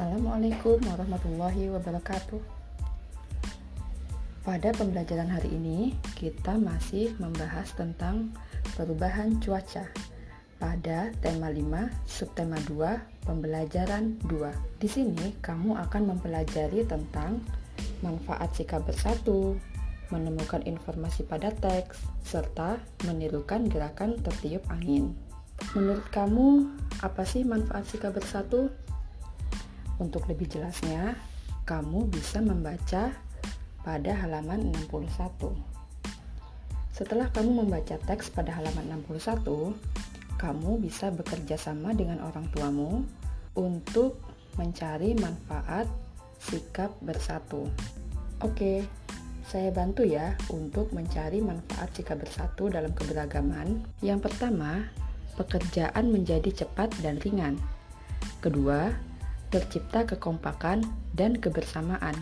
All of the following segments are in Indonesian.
Assalamualaikum warahmatullahi wabarakatuh. Pada pembelajaran hari ini, kita masih membahas tentang perubahan cuaca pada tema 5, subtema 2, pembelajaran 2. Di sini kamu akan mempelajari tentang manfaat sikap bersatu, menemukan informasi pada teks, serta menirukan gerakan tertiup angin. Menurut kamu, apa sih manfaat sikap bersatu? Untuk lebih jelasnya, kamu bisa membaca pada halaman 61. Setelah kamu membaca teks pada halaman 61, kamu bisa bekerja sama dengan orang tuamu untuk mencari manfaat sikap bersatu. Oke, saya bantu ya untuk mencari manfaat sikap bersatu dalam keberagaman. Yang pertama, pekerjaan menjadi cepat dan ringan. Kedua, tercipta kekompakan dan kebersamaan.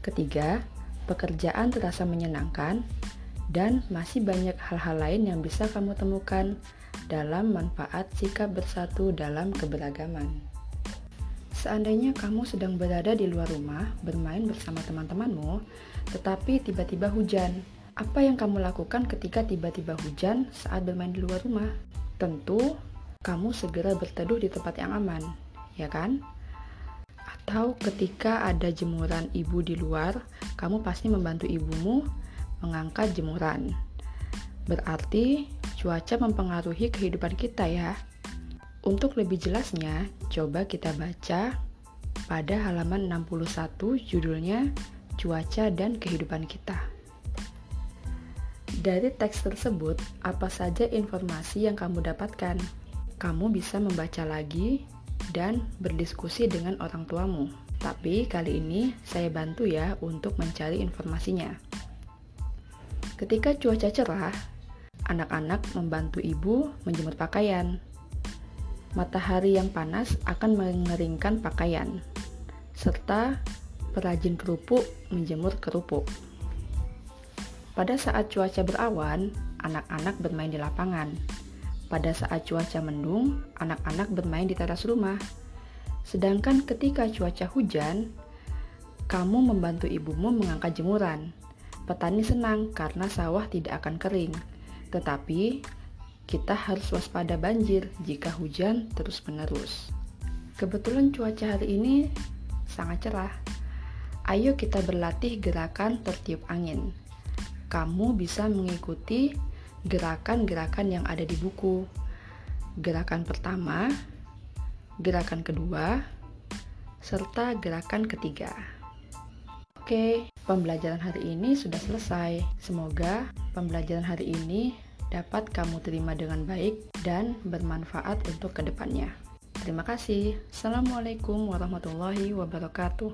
Ketiga, pekerjaan terasa menyenangkan dan masih banyak hal-hal lain yang bisa kamu temukan dalam manfaat sikap bersatu dalam keberagaman. Seandainya kamu sedang berada di luar rumah bermain bersama teman-temanmu, tetapi tiba-tiba hujan, apa yang kamu lakukan ketika tiba-tiba hujan saat bermain di luar rumah? Tentu, kamu segera berteduh di tempat yang aman, ya kan? Atau ketika ada jemuran ibu di luar, kamu pasti membantu ibumu mengangkat jemuran. Berarti cuaca mempengaruhi kehidupan kita ya. Untuk lebih jelasnya, coba kita baca pada halaman 61 judulnya Cuaca dan Kehidupan Kita. Dari teks tersebut, apa saja informasi yang kamu dapatkan? Kamu bisa membaca lagi dan berdiskusi dengan orang tuamu. Tapi kali ini saya bantu ya untuk mencari informasinya. Ketika cuaca cerah, anak-anak membantu ibu menjemur pakaian. Matahari yang panas akan mengeringkan pakaian, serta perajin kerupuk menjemur kerupuk. Pada saat cuaca berawan, anak-anak bermain di lapangan pada saat cuaca mendung, anak-anak bermain di teras rumah. Sedangkan ketika cuaca hujan, kamu membantu ibumu mengangkat jemuran. Petani senang karena sawah tidak akan kering. Tetapi, kita harus waspada banjir jika hujan terus-menerus. Kebetulan cuaca hari ini sangat cerah. Ayo kita berlatih gerakan tertiup angin. Kamu bisa mengikuti gerakan-gerakan yang ada di buku. Gerakan pertama, gerakan kedua, serta gerakan ketiga. Oke, pembelajaran hari ini sudah selesai. Semoga pembelajaran hari ini dapat kamu terima dengan baik dan bermanfaat untuk ke depannya. Terima kasih. Assalamualaikum warahmatullahi wabarakatuh.